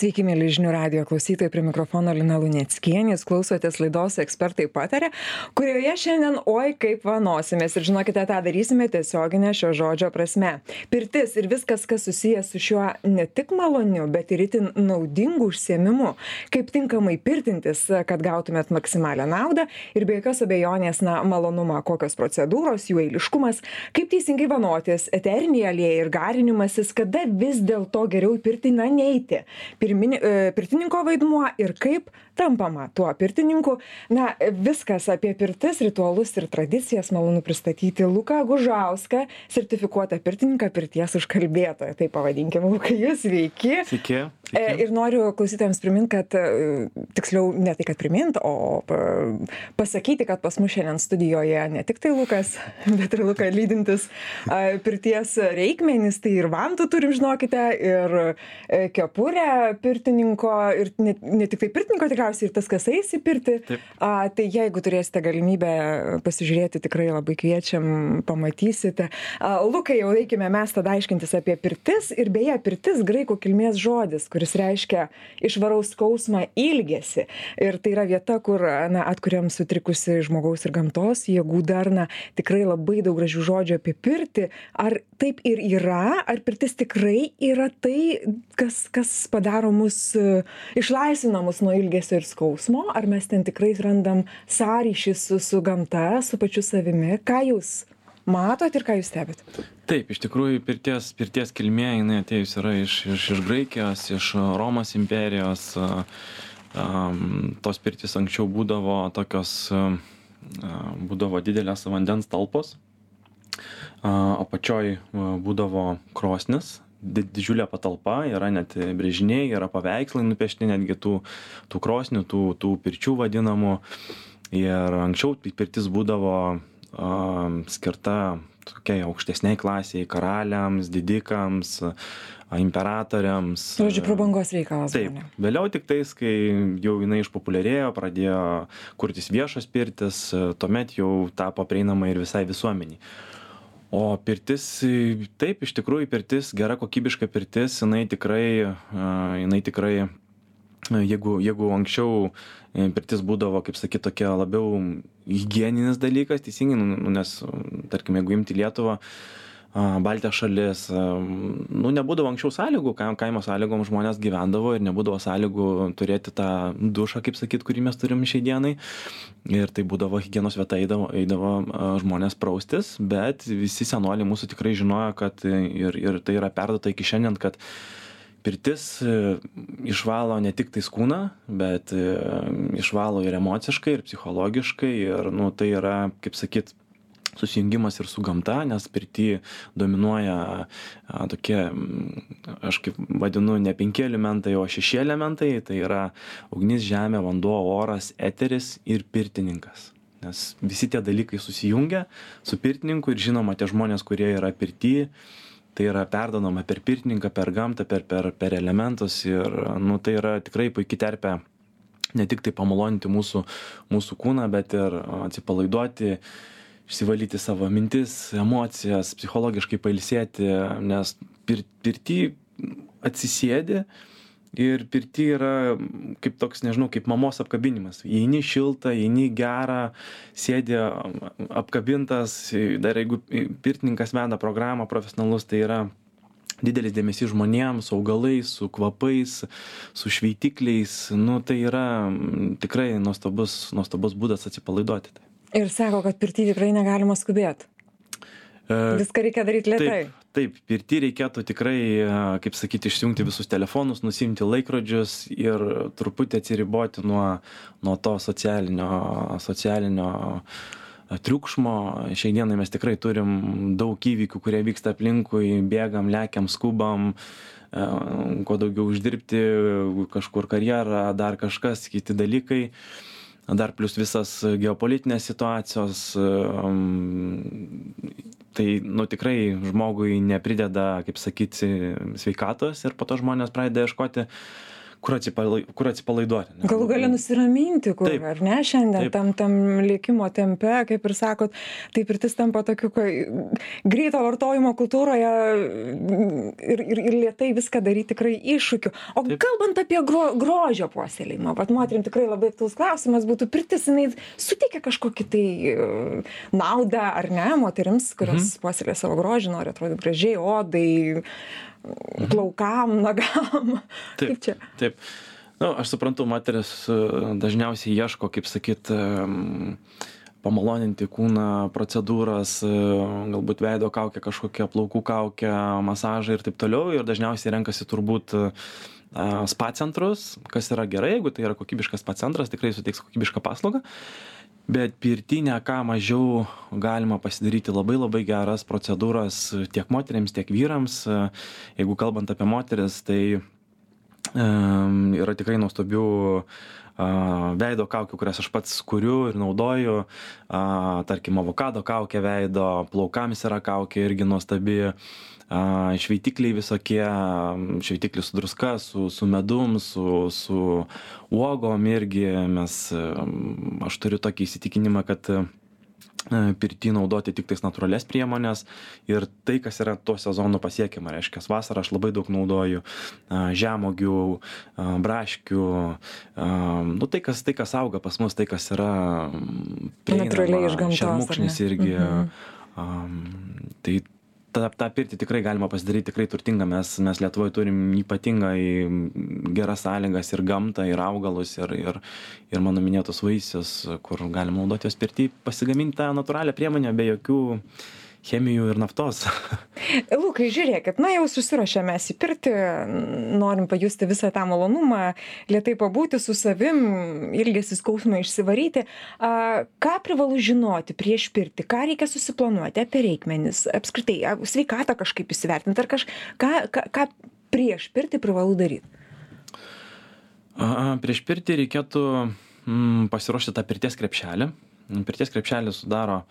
Sveiki, mėly žinių radio klausytojai, prie mikrofono Lina Lunieckienė, jūs klausotės laidos ekspertai patarė, kurioje šiandien oi kaip vanosimės. Ir žinokite, tą darysime tiesioginę šio žodžio prasme. Pirtis ir viskas, kas susijęs su šiuo ne tik maloniu, bet ir itin naudingu užsiemimu, kaip tinkamai pirtintis, kad gautumėt maksimalią naudą ir be jokios abejonės, na, malonumą, kokios procedūros, jų eiliškumas, kaip teisingai vanotis, eteriniai aliejai ir garinimasis, kada vis dėlto geriau į pirtį na neiti pirmini, e, pirtininko vaidmuo ir kaip tampama tuo pirtininku. Na, viskas apie pirtis, ritualus ir tradicijas malonu pristatyti Luką Gužauską, sertifikuotą pirtininką, pirties užkalbėtoją. Tai pavadinkim, Lukai, jūs sveiki. Sveiki. E, ir noriu klausytojams priminti, kad e, tiksliau ne tai, kad priminti, o pasakyti, kad pas mus šiandien studijoje ne tik tai Lukas, bet ir Luka lydintis pirties reikmenys, tai ir vantų turim, žinokite, ir kepurę pirtininko ir ne, ne tik tai pirtininko tikriausiai ir tas, kas eis į pirtį. A, tai jeigu turėsite galimybę pasižiūrėti, tikrai labai kviečiam, pamatysite. A, Lukai, jau eikime mes tada aiškintis apie pirtis ir beje, pirtis graikų kilmės žodis, kuris reiškia išvaraus skausmą ilgesi. Ir tai yra vieta, kur na, atkuriam sutrikusi žmogaus ir gamtos jėgų darna. Tikrai labai daug gražių žodžių apie pirtį. Ar taip ir yra, ar pirtis tikrai yra tai, kas, kas padaro mus, išlaisvina mus nuo ilgesio ir skausmo, ar mes ten tikrai randam sąryšį su, su gamta, su pačiu savimi. Ką jūs matot ir ką jūs stebit? Taip, iš tikrųjų, pirties, pirties kilmė, jinai atėjus yra iš, iš, iš Graikijos, iš Romos imperijos. Um, tos pirtis anksčiau būdavo tokios, um, būdavo didelės vandens talpos, o pačioj būdavo krosnis, didžiulė patalpa, yra net brėžiniai, yra paveikslai nupiešti netgi tų, tų krosnių, tų, tų pirčių vadinamų. Ir anksčiau pirtis būdavo um, skirta tokiai aukštesniai klasiai, karaliams, didikams, imperatoriams. Žodžiu, prabangos reikalas. Taip. Buvo. Vėliau tik tais, kai jau jinai išpopuliarėjo, pradėjo kurtis viešos pirtis, tuomet jau tapo prieinama ir visai visuomeniai o pirtis taip iš tikrųjų pirtis gera kokybiška pirtis jinai tikrai jinai tikrai jeigu jeigu anksčiau e, pirtis būdavo kaip sakyt tokia labiau higieninis dalykas teisingai nu, nu nes tarkim jeigu imti lietuvą Baltijos šalis, nu, nebūdavo anksčiau sąlygų, kaimo sąlygom žmonės gyvendavo ir nebūdavo sąlygų turėti tą dušą, kaip sakyt, kurį mes turim šiai dienai. Ir tai būdavo hygienos vieta, eidavo, eidavo žmonės praustis, bet visi senoliai mūsų tikrai žinojo, kad ir, ir tai yra perdata iki šiandien, kad pirtis e, išvalo ne tik tais kūną, bet e, išvalo ir emociškai, ir psichologiškai, ir, nu, tai yra, kaip sakyt, susijungimas ir su gamta, nes pirti dominuoja tokie, aš kaip vadinu, ne penki elementai, o šeši elementai, tai yra ugnis, žemė, vanduo, oras, eteris ir pirtininkas. Nes visi tie dalykai susijungia su pirtininku ir žinoma, tie žmonės, kurie yra pirti, tai yra perdodama per pirtininką, per gamtą, per, per, per elementus ir nu, tai yra tikrai puikiai terpia ne tik tai pamaloninti mūsų, mūsų kūną, bet ir atsipalaiduoti, išsivalyti savo mintis, emocijas, psichologiškai pailsėti, nes pir, pirti atsisėdi ir pirti yra kaip toks, nežinau, kaip mamos apkabinimas. Įeini šiltą, įeini gerą, sėdi apkabintas, dar jeigu pirtininkas veda programą profesionalus, tai yra didelis dėmesys žmonėms, su augalais, su kvapais, su šveitikliais. Nu, tai yra tikrai nuostabus, nuostabus būdas atsipalaiduoti. Ir sako, kad pirti tikrai negalima skubėti. E, Viską reikia daryti lietai. Taip, pirti reikėtų tikrai, e, kaip sakyti, išjungti visus telefonus, nusimti laikrodžius ir truputį atsiriboti nuo, nuo to socialinio, socialinio e, triukšmo. Šiai dienai mes tikrai turim daug įvykių, kurie vyksta aplinkui, bėgam, lekiam, skubam, kuo daugiau uždirbti, kažkur karjerą, dar kažkas, kiti dalykai dar plius visas geopolitinės situacijos, tai, nu, tikrai žmogui neprideda, kaip sakyti, sveikatos ir po to žmonės pradeda ieškoti kur, atsipalai, kur atsipalaiduoti. Ne? Galų gali nusiraminti, kur, Taip. ar ne, šiandien Taip. tam, tam lėkimo tempe, kaip ir sakot, tai pirtis tampa tokiu greito vartojimo kultūroje ir, ir, ir lietai viską daryti tikrai iššūkiu. O Taip. kalbant apie gro, grožio puoselėjimą, pat moterim tikrai labai aktuolus klausimas būtų pirtis, jinai suteikia kažkokį tai e, naudą, ar ne, moterims, kurios mhm. puoselė savo grožį, nori atrodyti gražiai, odai, plaukam, nagam. Taip. Kaip čia? Taip. Nu, aš suprantu, moteris e, dažniausiai ieško, kaip sakyt, pamaloninti kūną, procedūras, e, galbūt veido kaukę, kažkokią plaukų kaukę, masažą ir taip toliau. Ir dažniausiai renkasi turbūt e, spa centrus, kas yra gerai, jeigu tai yra kokybiškas spa centras, tikrai suteiks kokybišką paslaugą bet pirty ne ką mažiau galima pasidaryti labai labai geras procedūras tiek moterims tiek vyrams jeigu kalbant apie moteris tai yra tikrai nuostabių veido kaukių, kurias aš pats kuriu ir naudoju. Tarkim, avokado kaukė veido, plaukams yra kaukė irgi nuostabi šveitikliai visokie, šveitiklis su druska, su, su medum, su, su uogom irgi mes, aš turiu tokį įsitikinimą, kad pirty naudoti tik tais natūrales priemones ir tai, kas yra tuo sezonu pasiekiama. Reiškia, vasarą aš labai daug naudoju žemogių, braškių, nu, tai, kas, tai, kas auga pas mus, tai, kas yra natūraliai iš gamtos. Šermukšnis irgi. Mhm. Tai tą tą pirtį tikrai galima pasidaryt tikrai turtingą. Mes mes lietuvoj turim ypatingai geras sąlygas ir gamtą ir augalus ir ir ir mano minėtus vaisius kur galim naudot juos pirty pasigamint tą natūralią priemonę be jokių chemijų ir naftos. Lukai, žiūrėkit, na jau susirošėme mes į pirtį, norim pajusti visą tą malonumą, lietai pabūti su savim, ilgesi skausmą išsivaryti. A, ką privalu žinoti prieš pirtį, ką reikia susiplanuoti apie reikmenis, apskritai, sveikatą kažkaip įsivertinti, ar kažką, ką, ką prieš pirtį privalu daryti? Prieš pirtį reikėtų mm, pasiruošti tą pirties krepšelį pirties krepšelį sudaro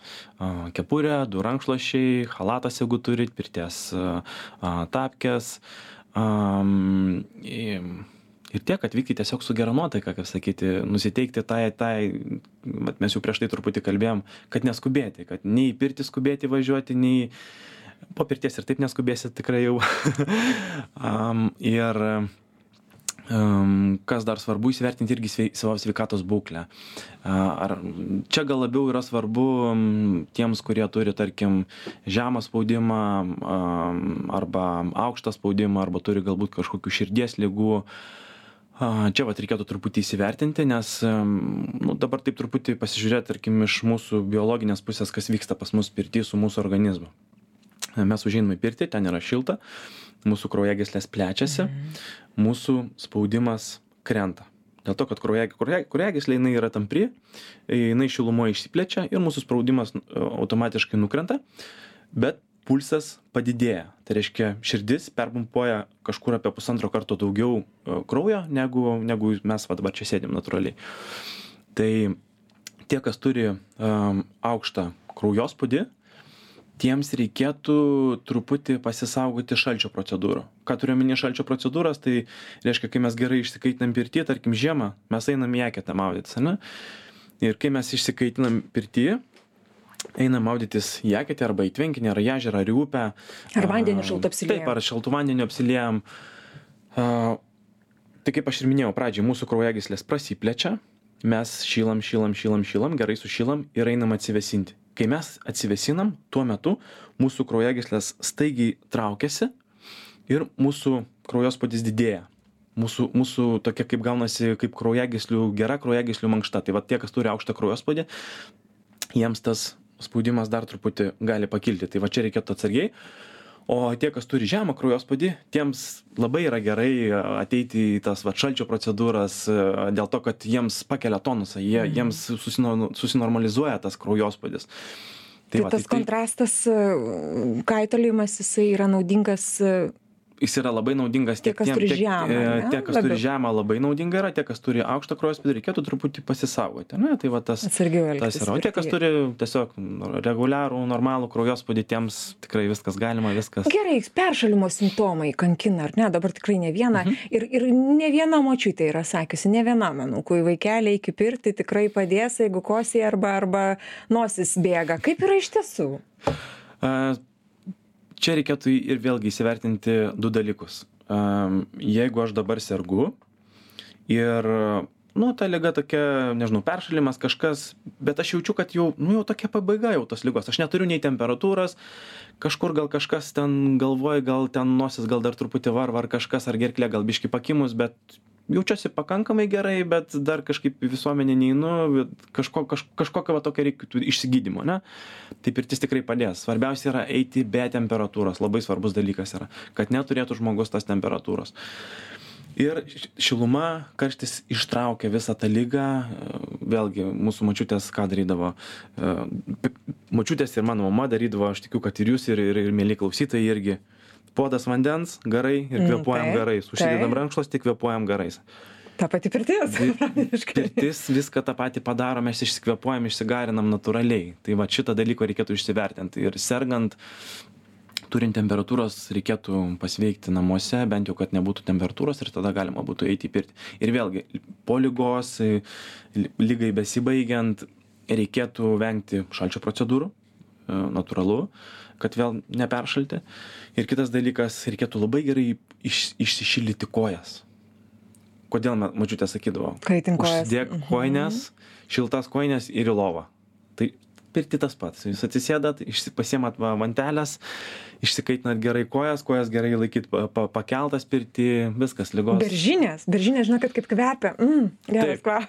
kepurė, du rankšluošiai, halatas, jeigu turit, pirties tapkės. Ir tiek atvykti tiesiog su gera nuotaika, kaip sakyti, nusiteikti tai, tai, mes jau prieš tai truputį kalbėjom, kad neskubėti, kad nei į pirtį skubėti važiuoti, nei po pirties ir taip neskubėsit tikrai jau. um, ir Kas dar svarbu įsivertinti irgi savo sveikatos būklę. Ar čia gal labiau yra svarbu tiems, kurie turi, tarkim, žemą spaudimą arba aukštą spaudimą arba turi galbūt kažkokių širdies lygų. Čia vat reikėtų truputį įsivertinti, nes nu, dabar taip truputį pasižiūrėti, tarkim, iš mūsų biologinės pusės, kas vyksta pas mus pirti su mūsų organizmu. Mes užeiname į pirtį, ten yra šilta, mūsų kraujagyslės plečiasi, mhm. mūsų spaudimas krenta. Dėl to, kad kraujagyslė jinai yra tampri, jinai šilumoje išsiplečia ir mūsų spaudimas e, automatiškai nukrenta, bet pulsas padidėja. Tai reiškia, širdis perpumpuoja kažkur apie pusantro karto daugiau e, kraujo, negu, negu mes va dabar čia sėdėm natūraliai. Tai tie, kas turi um, aukštą kraujospūdį, tiems reikėtų truputį pasisaugoti šalčio procedūrų. Ką turiu omeny šalčio procedūras, tai reiškia, kai mes gerai išsikaitinam pirtį, tarkim žiemą, mes einam į eketę maudytis, ne? Ir kai mes išsikaitinam pirtį, einam maudytis į eketę arba į tvenkinį, ar į ežerą, ar į upę. Ar vandenį šaltų apsiliejam. Taip, ar šaltų vandenį apsiliejam. Uh, tai kaip aš ir minėjau, pradžiai mūsų kraujagyslės prasiplečia, mes šylam, šylam, šylam, šylam, gerai sušylam ir einam atsivesinti kai mes atsivėsinam tuo metu mūsų kraujagyslės staigiai traukiasi ir mūsų kraujospūdis didėja. Mūsų mūsų tokia kaip gaunasi kaip kraujagyslių gera kraujagyslių mankšta. Tai vat tie kas turi aukštą kraujospūdį jiems tas spaudimas dar truputį gali pakilti. Tai va čia reikėtų atsargiai o tie kas turi žemą kraujospūdį tiems labai yra gerai ateiti į tas vat šalčio procedūras dėl to kad jiems pakelia tonusą jie mhm. jiems susino susinormalizuoja tas kraujospūdis tai, tai va, tas tai, kontrastas kaitalijimas jisai yra naudingas jis yra labai naudingas Tie, kas tiem- tiek, žemą, e, tie, kas turi žemą, labai naudinga yra, tie, kas turi aukštą spūdį, reikėtų truputį pasisaugoti. Ne? Tai va tas, tas yra. O tie, kas turi tiesiog reguliarų, normalų kraujo spūdį, tiems tikrai viskas galima, viskas. Gerai, peršalimo simptomai kankina, ar ne? Dabar tikrai ne viena. Mhm. Ir, ir ne viena močiutė yra sakiusi, ne viena, manau, kai vaikeliai iki pirti tikrai padės, jeigu kosė arba, arba nosis bėga. Kaip yra iš tiesų? A, Čia reikėtų ir vėlgi įsivertinti du dalykus. Jeigu aš dabar sergu ir, nu, ta lyga tokia, nežinau, peršalimas kažkas, bet aš jaučiu, kad jau, nu, jau tokia pabaiga jau tos lygos. Aš neturiu nei temperatūros, kažkur gal kažkas ten galvoja, gal ten nosis, gal dar truputį varva ar kažkas, ar gerklė gal biški pakimus, bet jaučiuosi pakankamai gerai, bet dar kažkaip į visuomenę neinu, bet kažko, kaž, kažkokio va tokio reikėtų išsigydymo, ne? Tai pirtis tikrai padės. Svarbiausia yra eiti be temperatūros, labai svarbus dalykas yra, kad neturėtų žmogus tas temperatūros. Ir šiluma, karštis ištraukia visą tą lygą. Vėlgi, mūsų mačiutės ką darydavo. Mačiutės ir mano mama darydavo, aš tikiu, kad ir jūs, ir, ir, ir mėly klausytojai irgi. Podas vandens, garai ir Mm, kvepuojam taip, garais. Užsidedam taip. rankšluos, tik kvepuojam garais. Ta pati pirtis. Pirtis viską tą patį padaro, mes išsikvepuojam, išsigarinam natūraliai. Tai va šitą dalyką reikėtų išsivertinti. Ir sergant, turint temperatūros, reikėtų pasveikti namuose, bent jau, kad nebūtų temperatūros ir tada galima būtų eiti į pirtį. Ir vėlgi, po lygos, e, lygai besibaigiant, reikėtų vengti šalčio procedūrų, e, natūralu, kad vėl neperšalti. Ir kitas dalykas, reikėtų labai gerai iš, išsišildyti kojas. Kodėl ma- močiutė sakydavo? Kaitink kojas. Užsidėk Mhm. koinės, šiltas koinės ir į lovą. Tai pirti tas pats. Jūs atsisėdat, pasiemat va, vantelės, išsikaitinat gerai kojas, kojas gerai laikyt pa, pa, pakeltas pirti, viskas, lygos. Beržinės, beržinės, žinot, kaip kvepia. Mm, geras yra.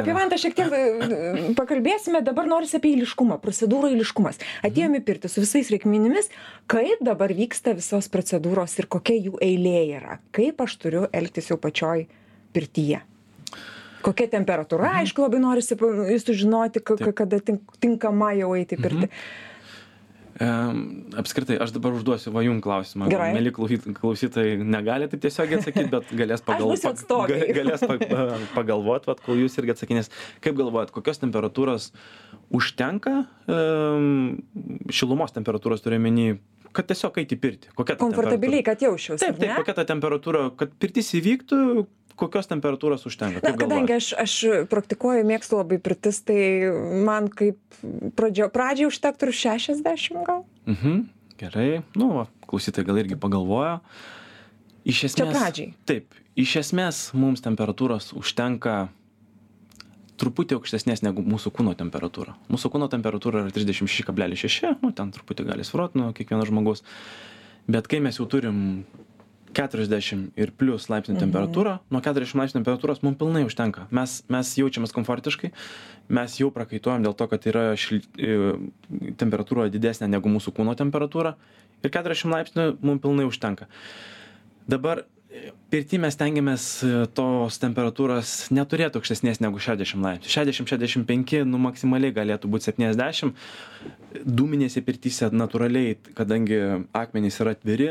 Apie vantą šiek tiek e, pakalbėsime, dabar norisi apie eiliškumą, procedūrų eiliškumas. Atėjome į pirtį su visais reikmenimis, kaip dabar vyksta visos procedūros ir kokia jų eilė yra. Kaip aš turiu elgtis jau pačioj pirtyje. Kokia temperatūra, mhm. aišku, labai norisi sužinoti, ka- ka- kada tink- tinkama jau eiti į pirtį. Em, apskritai, aš dabar užduosiu va jum klausimą. Gerai. Mėly klausyt- klausytojai negali taip tiesiog atsakyti, bet galės, pagal, ga- galės pa, pagalvoti, vat, kol jūs irgi atsakinės. Kaip galvojat, kokios temperatūros užtenka, em, šilumos temperatūros turiu menį, kad tiesiog eiti pirtį? Ta Komfortabiliai, kad jausčiausi. Taip, taip, ne? kokia ta temperatūra, kad pirtis įvyktų, kokios temperatūros užtenka? Kaip kadangi aš, aš praktikuoju, mėgstu labai pirtis, tai man kaip pradžio, pradžiai užtektų ir 60 gal. Mhm, gerai, nu, va, klausytojai gal irgi pagalvojo. Iš esmės. pradžiai. Taip, iš esmės mums temperatūros užtenka truputį aukštesnės negu mūsų kūno temperatūra. Mūsų kūno temperatūra yra 36,6, nu ten truputį gali sviruoti nuo kiekvieno žmogaus. Bet kai mes jau turim 40 ir plus laipsnių Mhm. temperatūrą, nuo 40 laipsnių temperatūros mums pilnai užtenka. Mes, mes jaučiamės komfortiškai, mes jau prakaituojam dėl to, kad yra šil... e, temperatūra didesnė negu mūsų kūno temperatūra ir 40 laipsnių mums pilnai užtenka. Dabar e, pirty mes stengiamės e, tos temperatūros neturėti aukštesnės negu 60 laipsnių. 60-65, nu maksimaliai galėtų būti 70. Dūminėse pirtyse natūraliai, kadangi akmenys yra atviri,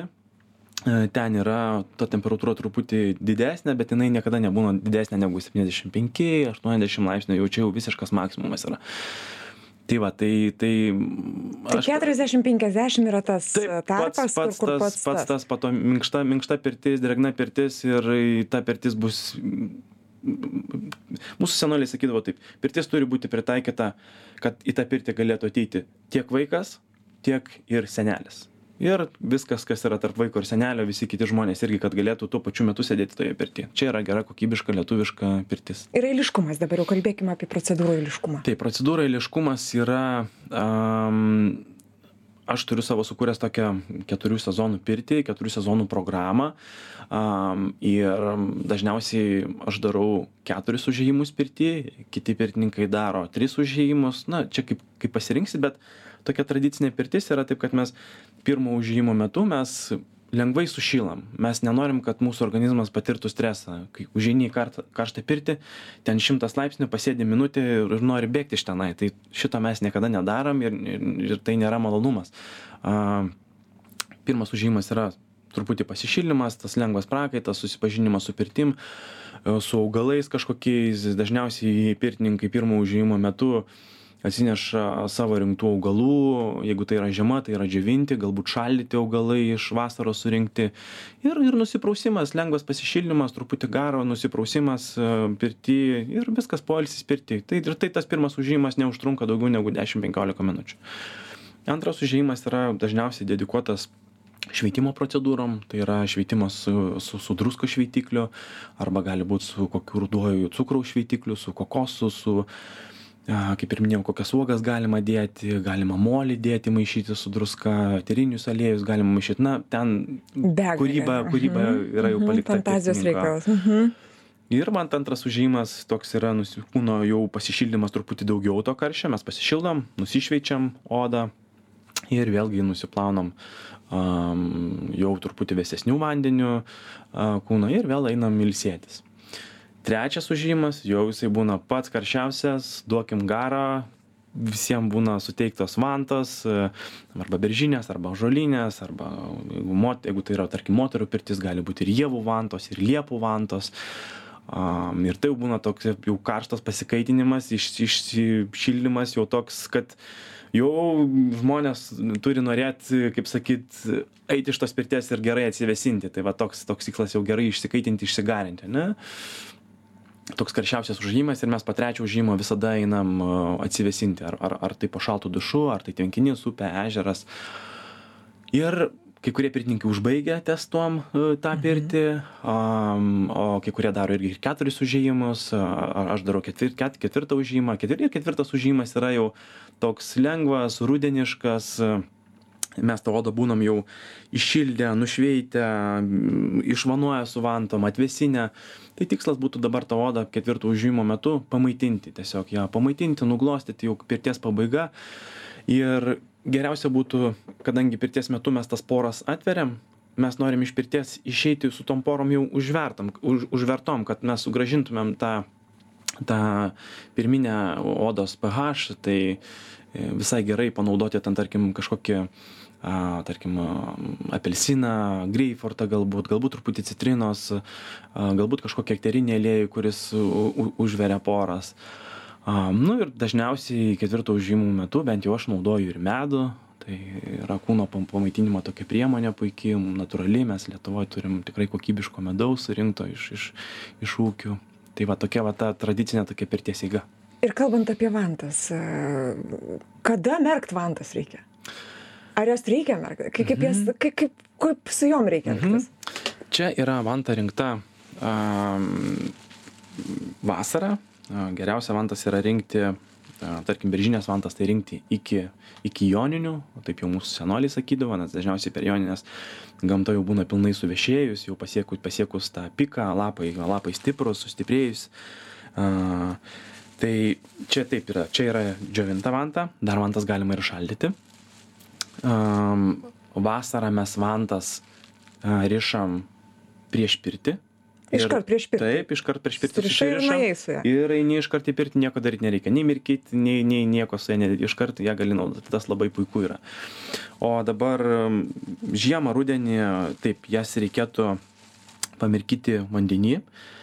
ten yra ta temperatūra truputį didesnė, bet jinai niekada nebūna didesnė negu 75-80 laipsnių, jau čia jau visiškas maksimumas yra. Tai va, tai... Tai, Tai 40-50 yra tas Taip, e, tarpas, pats, pats, kur, kur tas, pats, pats tas, pato minkšta, minkšta pirtis, drėgna pirtis ir ta pirtis bus. Mūsų senoliai sakydavo taip, pirtis turi būti pritaikyta, kad į tą pirtį galėtų ateiti tiek vaikas, tiek ir senelis. Ir viskas, kas yra tarp vaiko ir senelio, visi kiti žmonės irgi, kad galėtų tuo pačiu metu sėdėti toje pirtyje. Čia yra gera, kokybiška, lietuviška pirtis. Ir eiliškumas, dabar jau kalbėkime apie procedūrų eiliškumą. Tai procedūra eiliškumas yra, um, aš turiu savo sukūręs tokią keturių sezonų pirtį, keturių sezonų programą um, ir dažniausiai aš darau keturis užėjimus pirtį, kiti pirtininkai daro tris užėjimus, na, čia kaip, kaip pasirinksi, bet tokia tradicinė pirtis yra taip, kad mes pirmo užėjimo metu mes lengvai sušylam. Mes nenorim, kad mūsų organizmas patirtų stresą. Kai užeini į kartą- karštą pirtį, ten šimtas laipsnių, pasėdi minutę ir nori bėgti iš tenai. Tai šito mes niekada nedarom ir, ir, ir tai nėra malonumas. A, pirmas užėjimas yra truputį pasišildymas, tas lengvas prakaitas, susipažinimas su pirtim, e, su augalais kažkokiais, dažniausiai pirtininkai pirmo užėjimo metu atsineša savo rinktų augalų, jeigu tai yra žiema, tai yra džiovinti, galbūt šaldyti augalai iš vasaros surinkti. Ir, ir nusiprausimas, lengvas pasišildymas, truputį garo, nusiprausimas e, pirti ir viskas poilsis pirti. Tai, ir tai tas pirmas užėjimas neužtrunka daugiau negu 10-15 minučių. Antras užėjimas yra dažniausiai dedikuotas šveitimo procedūrom, tai yra šveitimas su, su, su drusko šveitikliu, arba gali būti su kokiu ruduoju cukraus šveitikliu, su kokosu, su kaip ir minėjau kokias uogas galima dėti galima molį dėti maišyti su druska eterinius aliejus galima maišyt na ten Begalė. kūryba kūryba Mhm. yra jau Mhm. palikta Fantazijos reikalas. Mhm. ir man antras užėjimas toks yra kūno jau pasišildymas truputį daugiau to karščio mes pasišildom nusišveičiam odą ir vėlgi nusiplaunam am, jau truputį vėsesniu vandeniu a, kūną ir vėl einam ilsėtis trečias užėjimas jau jisai būna pats karščiausias duokim garą visiem būna suteiktos vantos e, arba beržinės arba ąžuolinės arba jeigu mot jeigu tai yra tarkim moterų pirtis gali būt ir ievų vantos ir liepų vantos. Am, ir tai jau būna toks jau karštas pasikaitinimas iš išsišildymas jau toks kad jau žmonės turi norėt kaip sakyt eit iš tos pirties ir gerai atsivėsinti. Tai va toks toks tikslas jau gerai išsikaitinti išsigarinti ane toks karščiausias užėjimas ir mes po trečio užėjimo visada einam atsivėsinti ar ar ar tai po šaltu dušu ar tai tvenkinys upė ežeras. Ir kai kurie pirtininkai užbaigia ties tuom e, tą pirtį am, o kai kurie daro irgi ir keturis užėjimus aš darau ketvir ket ketvirtą užėjimą ketvir ir ketvirtas užėjimas yra jau toks lengvas rudeniškas e, mes tą odą būnam jau iššildę nušveitę išvanuoję su vantom atvėsinę. Tai tikslas būtų dabar tą odą ketvirto užėjimo metu pamaitinti tiesiog ją pamaitinti nuglostyti jau pirties pabaiga. Ir geriausia būtų kadangi pirties metu mes tas poras atveriam mes norim iš pirties išeiti su tom porom jau užvertam už užvertom kad mes sugrąžintumėm tą tą pirminę odos ph tai e, visai gerai panaudoti ten tarkim kažkokį a, tarkim apelsiną greipfurtą galbūt galbūt truputį citrinos a, galbūt kažkokį ekterinį aliejų kuris u- u- užveria poras. A, nu ir dažniausiai ketvirto užėjimo metu bent jau aš naudoju ir medų. Tai yra kūno pam- pamaitinimo tokia priemonė puiki natūrali mes lietuvoj turim tikrai kokybiško medaus surinkto iš iš iš ūkių. Tai va tokia va ta tradicinė tokia pirties eiga. Ir kalbant apie vantas, kada merkt vantas reikia? Ar jas reikia merkt? Kaip, kaip, jas, kaip, kaip, kaip su jom reikia elgtis? Čia yra vanta rinkta am, vasarą. Geriausia vantas yra rinkti, tarkim, beržinės vantas tai rinkti iki, iki joninių, taip jau mūsų senoliai sakydavo, nes dažniausiai per joninės gamta jau būna pilnai suvešėjus, jau pasiekus, pasiekus tą piką, lapai, lapai stiprus, sustiprėjus. A, tai čia taip yra, čia yra džiovinta vanta, dar vantas galima ir šaldyti. Am, vasarą mes vantas a, rišam prieš pirtį. Iškart prieš pirtį? Taip, iškart prieš pirtį Surišai ir. Ir eini iškart į pirtį, nieko daryti nereikia. Nei mirkyti, nei, nei nieko su ja. Iškart ją gali naudoti. Tas labai puiku yra. O dabar um, žiemą, rudenį, taip, jas reikėtų pamirkyti vandenį. A,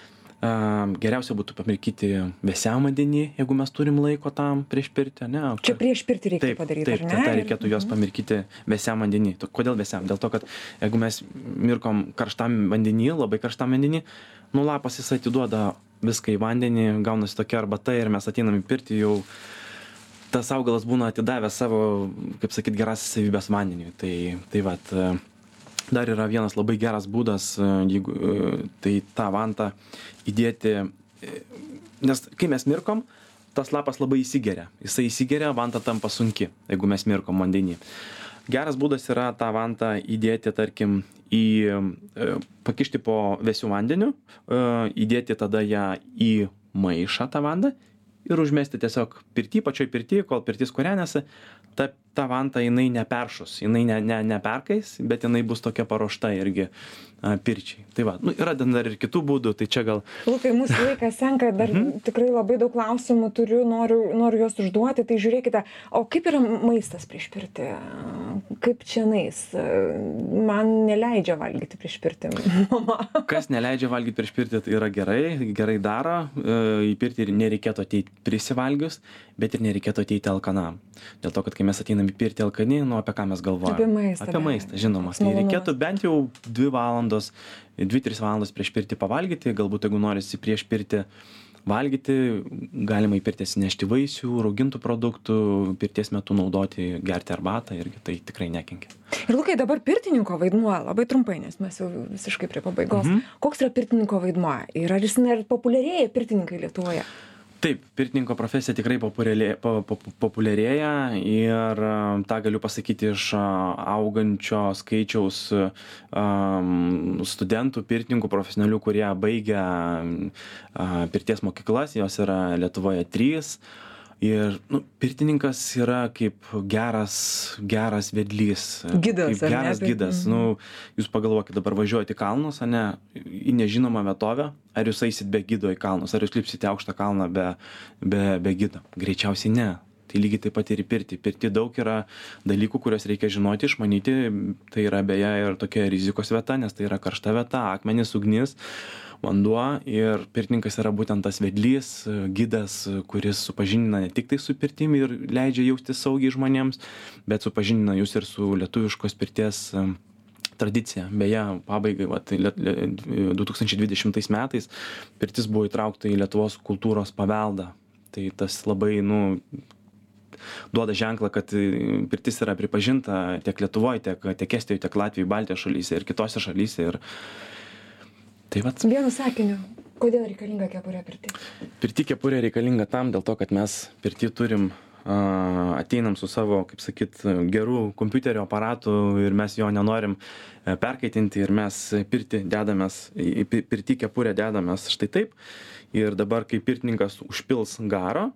Geriausia būtų pamirkyti vėsiam vandenį, jeigu mes turim laiko tam prieš pirtį, ne? Čia prieš pirtį reikia Taip, padaryti, taip, tada reikėtų juos pamirkyti vėsiam vandenį. Kodėl vėsiam? Dėl to, kad jeigu mes mirkom karštam vandenį, labai karštam vandenį, nu lapas jis atiduoda viską į vandenį, gaunasi tokia arbata ir mes ateinam į pirtį jau tas augalas būna atidavęs savo, kaip sakyt, gerasias savybės vandeniui. Tai, tai vat, dar yra vienas labai geras būdas, e, jeigu e, tai tą vantą įdėti, e, nes kai mes mirkom, tas lapas labai įsigeria. Jisai įsigeria, vanta tampa sunki, jeigu mes mirkom vandenį. Geras būdas yra tą vantą įdėti, tarkim, į, pakišti po vėsių vandeniu, įdėti tada ją į maišą tą vandą ir užmesti tiesiog pirty pačioj pirty kol pirtis kūrenasi ta ta vanta jinai neperšus jinai ne ne neperkais bet jinai bus tokia paruošta irgi a pirčiai. Tai va nu yra dar ir kitų būdų tai čia gal lukai mūsų laikas senka dar Mhm. tikrai labai daug klausimų turiu noriu noriu juos užduoti. Tai žiūrėkite o kaip yra maistas prieš pirtį? Kaip čionais man neleidžia valgyti prieš pirtį kas neleidžia valgyt prieš pirtį tai yra gerai gerai daro e, į pirtį ir nereikėtų ateit prisivalgius bet ir nereikėtų ateiti alkanam. Dėl to kad kai mes ateinam į pirtį alkani nu apie ką mes galvojam? Apie maistą, apie maistą žinoma. Tai reikėtų bent jau dvi valandos dvi tris valandas prieš pirtį pavalgyti. Galbūt jeigu norisi prieš pirtį valgyti galima į pirtį atsinešti vaisių raugintų produktų pirties metu naudoti gerti arbatą irgi tai tikrai nekenkia. Ir lukai dabar pirtininko vaidmuo labai trumpai nes mes jau visiškai prie pabaigos. Mhm. koks yra pirtininko vaidmuo? Ir ar jis populiarėja pirtininkai lietuvoje taip pirtininko profesija tikrai populiarėja po po populiarėja ir a, tą galiu pasakyti iš augančio skaičiaus am, studentų pirtininkų profesionalių kurie baigia a, pirties mokyklas. Jos yra lietuvoje trys ir nu pirtininkas yra kaip geras geras vedlys. Gidas, kaip geras gidas. mhm. nu jūs pagalvokit dabar važiuojat į kalnus ane į nežinomą vietovę ar jūs eisit be gido į kalnus ar jūs lipsit į aukštą kalną be be be gido? Greičiausiai ne. Tai lygiai taip pat ir į pirtį. Pirty daug yra dalykų kuriuos reikia žinoti išmanyti. Tai yra beje ir tokia rizikos vieta nes tai yra karšta vieta akmenys ugnis vanduo ir pirtininkas yra būtent tas vedlys gidas kuris supažindina ne tiktai su pirtim ir leidžia jaustis saugiai žmonėms bet supažindina jus ir su lietuviškos pirties tradicija. Beje pabaigai vat lie- lie- 2020 metais pirtis buvo įtraukta į lietuvos kultūros paveldą. Tai tas labai nu duoda ženklą kad e, pirtis yra pripažinta tiek lietuvoj tiek tiek estijoj tiek latvijoj baltijos šalyse ir kitose šalyse ir tai vat. Vienu sakiniu kodėl reikalinga kepurė pirty? Pirty kepurė reikalinga tam dėl to kad mes pirty turim ateinam su savo kaip sakyt geru kompiuterio aparatu ir mes jo nenorim e, perkaitinti ir mes pirtį dedamės į į pi pirty kepurę dedamės štai taip. Ir dabar kai pirtininkas užpils garo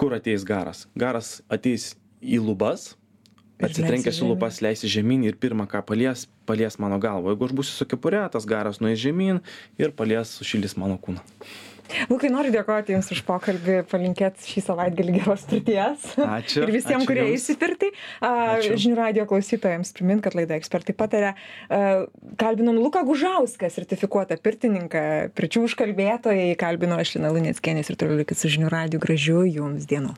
kur ateis garas? Garas ateis į lubas atsitrenkęs į lubas leisis žemyn ir pirma ką palies palies mano galvą. Jeigu aš būsiu su kepure tas garas nueis žemyn ir palies sušildys mano kūną. Lukai noriu dėkoti jums už pokalbį palinkėt šį savaitgalį geros pirties. Ačiū, ir visiem ačiū kurie jums. eis į pirtį. A, Ačiū. žinių radijo klausytojams primint kad laida ekspertai pataria. A, kalbinom luką gužauską sertifikuotą pirtininką pirčių užkalbėtojai. Kalbino aš lina luneckienė ir toliau likit su žinių radiju gražių jums dienų